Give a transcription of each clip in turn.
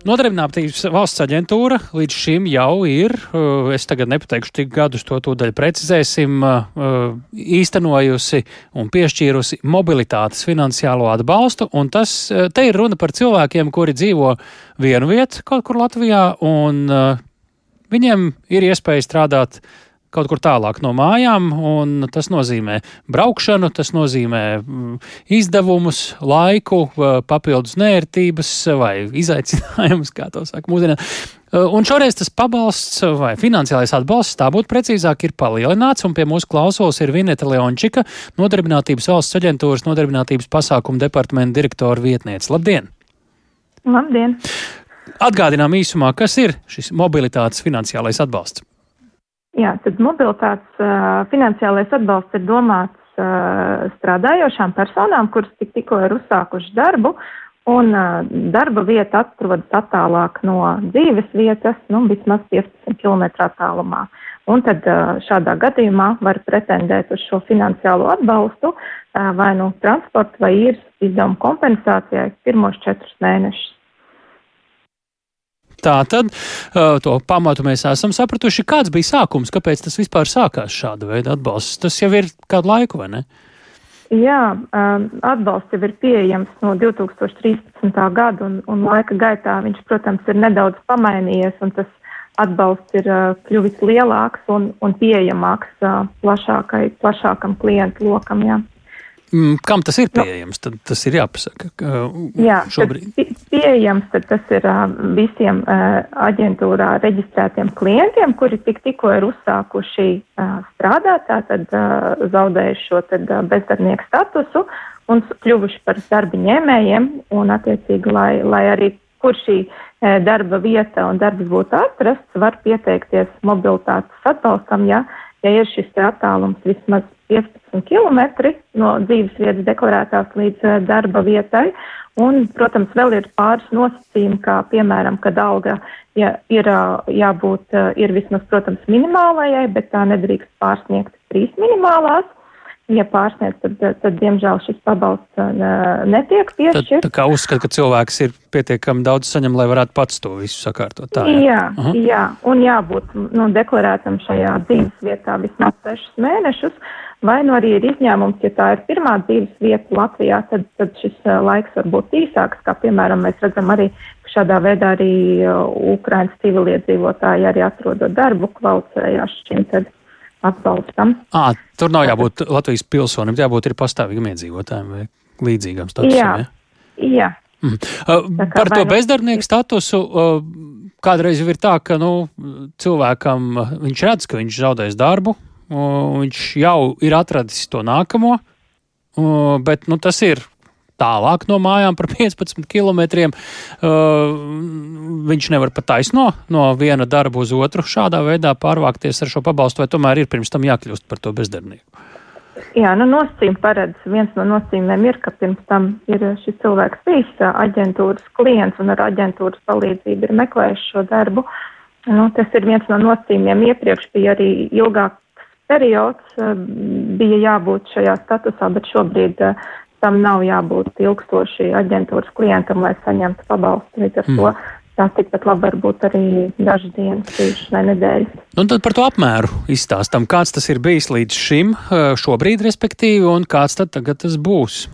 Nodarbinātības valsts aģentūra līdz šim jau ir, uh, es tagad nepateikšu, cik gadus to tūdaļ precizēsim, uh, īstenojusi un piešķīrusi mobilitātes finansiālo atbalstu, un tas uh, te ir runa par cilvēkiem, kuri dzīvo vienu vietu kaut kur Latvijā, un viņiem ir iespēja strādāt kaut kur tālāk no mājām, un tas nozīmē braukšanu, tas nozīmē mm, izdevumus, laiku, papildus nērtības vai izaicinājumus, kā to saka mūsdienās. Un šoreiz tas pabalsts vai finansiālais atbalsts, tā būtu precīzāk, ir palielināts, un pie mūsu klausos ir Vineta Leončika, Nodarbinātības valsts aģentūras Nodarbinātības pasākumu departamenta direktora vietniece. Labdien! Labdien! Atgādinām īsumā, kas ir šis mobilitātes finansiālais atbalsts. Jā, tad mobilitātes uh, finansiālais atbalsts ir domāts uh, strādājošām personām, kuras tik, tikko ir uzsākušas darbu, un uh, darba vieta atrodas attālāk no dzīves vietas, nu, vismaz 15 km attālumā. Un tad uh, šādā gadījumā var pretendēt uz šo finansiālo atbalstu uh, vai nu no transporta vai īres izdevumu kompensācijai pirmos četrus mēnešus. Tā tad to pamatu mēs esam sapratuši. Kāds bija sākums, kāpēc tas vispār sākās šāda veida atbalsts? Tas jau ir kādu laiku, vai ne? Jā, atbalsts jau ir pieejams no 2013. gada, un, un laika gaitā viņš, protams, ir nedaudz pamainījies, un tas atbalsts ir kļuvis lielāks un, un pieejamāks plašākai, plašākam klientu lokam. Jā. Mm, kam tas ir nu, pieejams? Tad tas ir jāpasaka. Jā, šobrīd. Pieejams tas ir visiem aģentūrā reģistrētiem klientiem, kuri tik, tikko ir uzsākuši strādāt, tātad zaudējuši šo bezdarbnieku statusu un kļuvuši par darba ņēmējiem un attiecīgi, lai, lai arī kur šī darba vieta un darbs būtu atrasts, var pieteikties mobilitātes atbalstam, ja, ja ir šis attālums vismaz 15 km no dzīves vietas deklarētās līdz eh, darba vietai. Un, protams, vēl ir pāris nosacījumi, kā piemēram, kad alga ja, ir eh, jābūt, eh, ir vismaz, protams, minimālajai, bet tā nedrīkst pārsniegt trīs minimālās. Ja pārsniedz, tad, tad, diemžēl, šis pabalsts netiek piešķirts. Tā kā uzskata, ka cilvēks ir pietiekami daudz saņem, lai varētu pats to visu sakārtot. Tā, jā, jā, Aha. jā un jābūt nu, deklarētam šajā dzīves vietā vismaz sešus mēnešus. Uh, Vai nu arī ir izņēmums, ja tā ir pirmā dzīves vieta Latvijā, tad, tad šis laiks var būt īsāks, kā piemēram mēs redzam arī, šādā veidā arī Ukrainas civiliedzīvotāji arī atrodot darbu kvalificējās šim tad atbalstam. À, tur nav jābūt Latvijas pilsonim, jābūt ir pastāvīgam iedzīvotājiem vai līdzīgam statusam. Jā, ja? jā. Mm. Uh, par to bezdarbnieku statusu uh, kādreiz ir tā, ka nu, cilvēkam viņš redz, ka viņš zaudēs darbu, viņš jau ir atradis to nākamo, bet nu, tas ir tālāk no mājām par 15 km. Viņš nevar pat taisno no viena darba uz otru šādā veidā pārvākties ar šo pabalstu, vai tomēr ir pirms tam jākļūst par to bezdarbnieku. Jā, nu nosacījumi paredz, viens no nosacījumiem ir, ka pirms tam ir šis cilvēks bijis aģentūras klients un ar aģentūras palīdzību ir meklējis šo darbu. Nu, tas ir viens no nosacījumiem. Iepriekš bija arī ilgāk periods bija jābūt šajā statusā, bet šobrīd tam nav jābūt ilgstoši aģentūras klientam, lai saņemtu pabalstu. Līdz ar mm. to tās tikpat labi var būt arī dažas dienas, vai nedēļas. Un tad par to apmēru izstāstam, kāds tas ir bijis līdz šim, eh, šobrīd, respektīvi, un kāds tad tagad tas būs.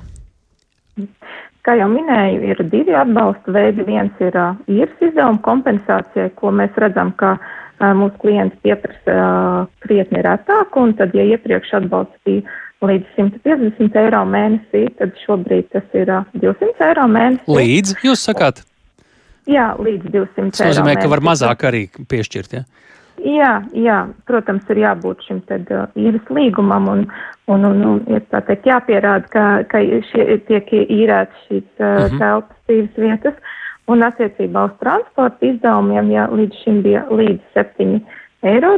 Kā jau minēju, ir divi atbalsta veidi. Viens ir uh, īres izdevuma kompensācija, ko mēs redzam, ka uh, mūsu klients pieprasa krietni retāk, un tad, ja iepriekš atbalsts bija līdz 150 eiro mēnesī, tad šobrīd tas ir 200 eiro mēnesī. Līdz, jūs sakāt? Jā, līdz 200 tas eiro. Tas nozīmē, mēnesī. ka var mazāk arī piešķirt, ja? Jā, jā, protams, ir jābūt šim tad uh, īres līgumam un, un, un, un ir tā teikt jāpierāda, ka, ka šie, tiek īrētas šīs uh, uh -huh. telpas dzīves vietas. Un attiecībā uz transporta izdevumiem, ja līdz šim bija līdz 7 eiro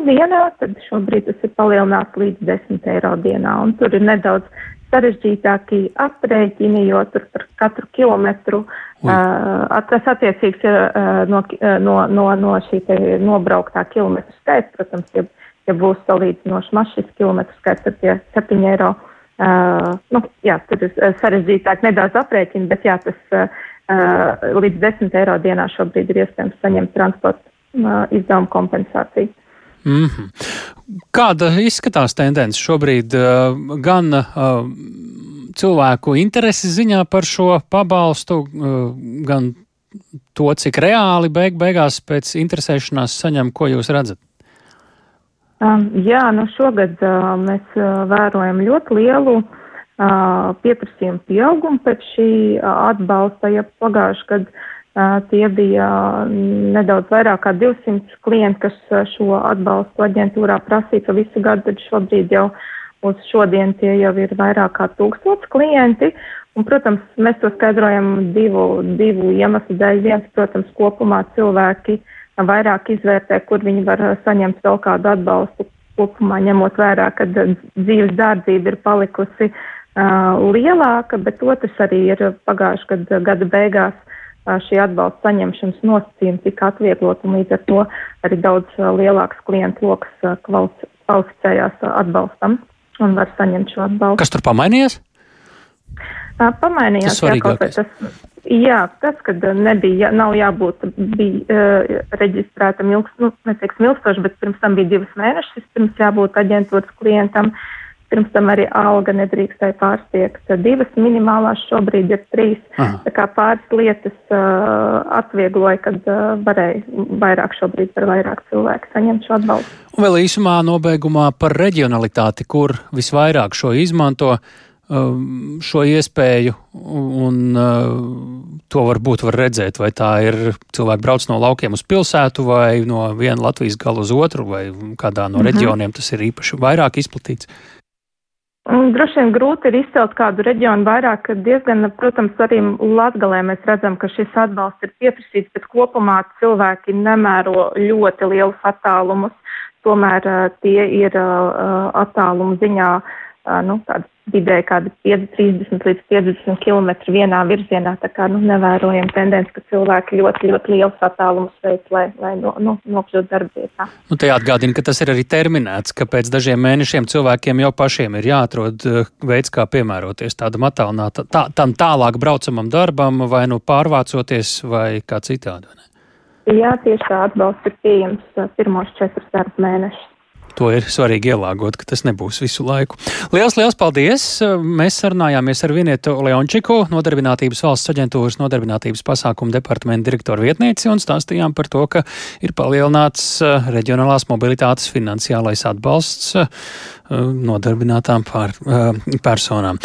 dienā, tad šobrīd tas ir palielināts līdz 10 eiro dienā. Un tur ir nedaudz sarežģītāki aprēķini, jo tur par katru kilometru uh, tas attiecīgs ir uh, no, no, no, no šī nobrauktā kilometru skaits. Protams, ja, ja būs salīdzinoši maz šis kilometru skaits, tad tie 7 eiro. Uh, nu, jā, tur ir sarežģītāk nedaudz aprēķini, bet jā, tas uh, līdz 10 eiro dienā šobrīd ir iespējams saņemt transporta izdevumu kompensāciju. Mm -hmm. Kāda izskatās tendence šobrīd gan cilvēku intereses ziņā par šo pabalstu, gan to, cik reāli beig beigās pēc interesēšanās saņem, ko jūs redzat? Um, jā, nu šogad uh, mēs uh, vērojam ļoti lielu uh, pieprasījumu pieaugumu pēc šī uh, atbalsta, ja pagājuši gadu uh, tie bija nedaudz vairāk kā 200 klienti, kas šo atbalstu aģentūrā prasīja visu gadu, tad šobrīd jau uz šodien tie jau ir vairāk kā tūkstots klienti. Un, protams, mēs to skaidrojam divu, divu iemeslu dēļ. Viens, protams, kopumā cilvēki vairāk izvērtē, kur viņi var saņemt vēl kādu atbalstu kopumā, ņemot vērā, ka dzīves dārdzība ir palikusi uh, lielāka, bet otrs arī ir pagājuši gada, gada beigās šī atbalsta saņemšanas nosacījumi tika atvieglot, un līdz ar to arī daudz uh, lielāks klientu lokus uh, kvalificējās uh, atbalstam un var saņemt šo atbalstu. Kas tur pamainījās? Uh, pamainījās, tas jā, kaut vai tas Jā, tas, ka nebija, nav jābūt bija, uh, reģistrētam ilgs, nu, neteiksim ilgstoši, bet pirms tam bija divas mēnešas, pirms jābūt aģentūras klientam, pirms tam arī alga nedrīkstēja pārsniegt divas, minimālās šobrīd ir trīs, Aha. tā kā pāris lietas uh, atviegloja, kad uh, varēja vairāk šobrīd par vairāk cilvēku saņemt šo atbalstu. Un vēl īsumā nobeigumā par reģionalitāti, kur visvairāk šo izmanto. Um, šo iespēju, un uh, to varbūt var redzēt, vai tā ir cilvēki brauc no laukiem uz pilsētu, vai no viena Latvijas gala uz otru, vai kādā no mhm. reģioniem tas ir īpaši vairāk izplatīts. Droši vien grūti ir izcelt kādu reģionu vairāk, diezgan, protams, arī Latgalē mēs redzam, ka šis atbalsts ir pieprasīts, bet kopumā cilvēki nemēro ļoti lielus attālumus, tomēr uh, tie ir uh, attālumu ziņā uh, nu, vidēji kādi 30 līdz 50 km vienā virzienā. Tā kā nu, nevērojam tendenci, ka cilvēki ļoti, ļoti liels attālums veic, lai, lai no, nu, nokļūtu darbvietā. Nu, te jāatgādina, ka tas ir arī terminēts, ka pēc dažiem mēnešiem cilvēkiem jau pašiem ir jāatrod veids, kā piemēroties tādam attālinātam, tā, tam tālāk braucamam darbam, vai nu pārvācoties, vai kā citādi. Jā, tieši tā atbalsts ir pieejams pirmos četrus darba mēnešus. To ir svarīgi ielāgot, ka tas nebūs visu laiku. Lielas, liels paldies! Mēs sarunājāmies ar Vinietu Leončiku, Nodarbinātības valsts aģentūras nodarbinātības pasākumu departamenta direktoru vietnieci, un stāstījām par to, ka ir palielināts eh, reģionālās mobilitātes finansiālais atbalsts eh, nodarbinātām pār, eh, personām.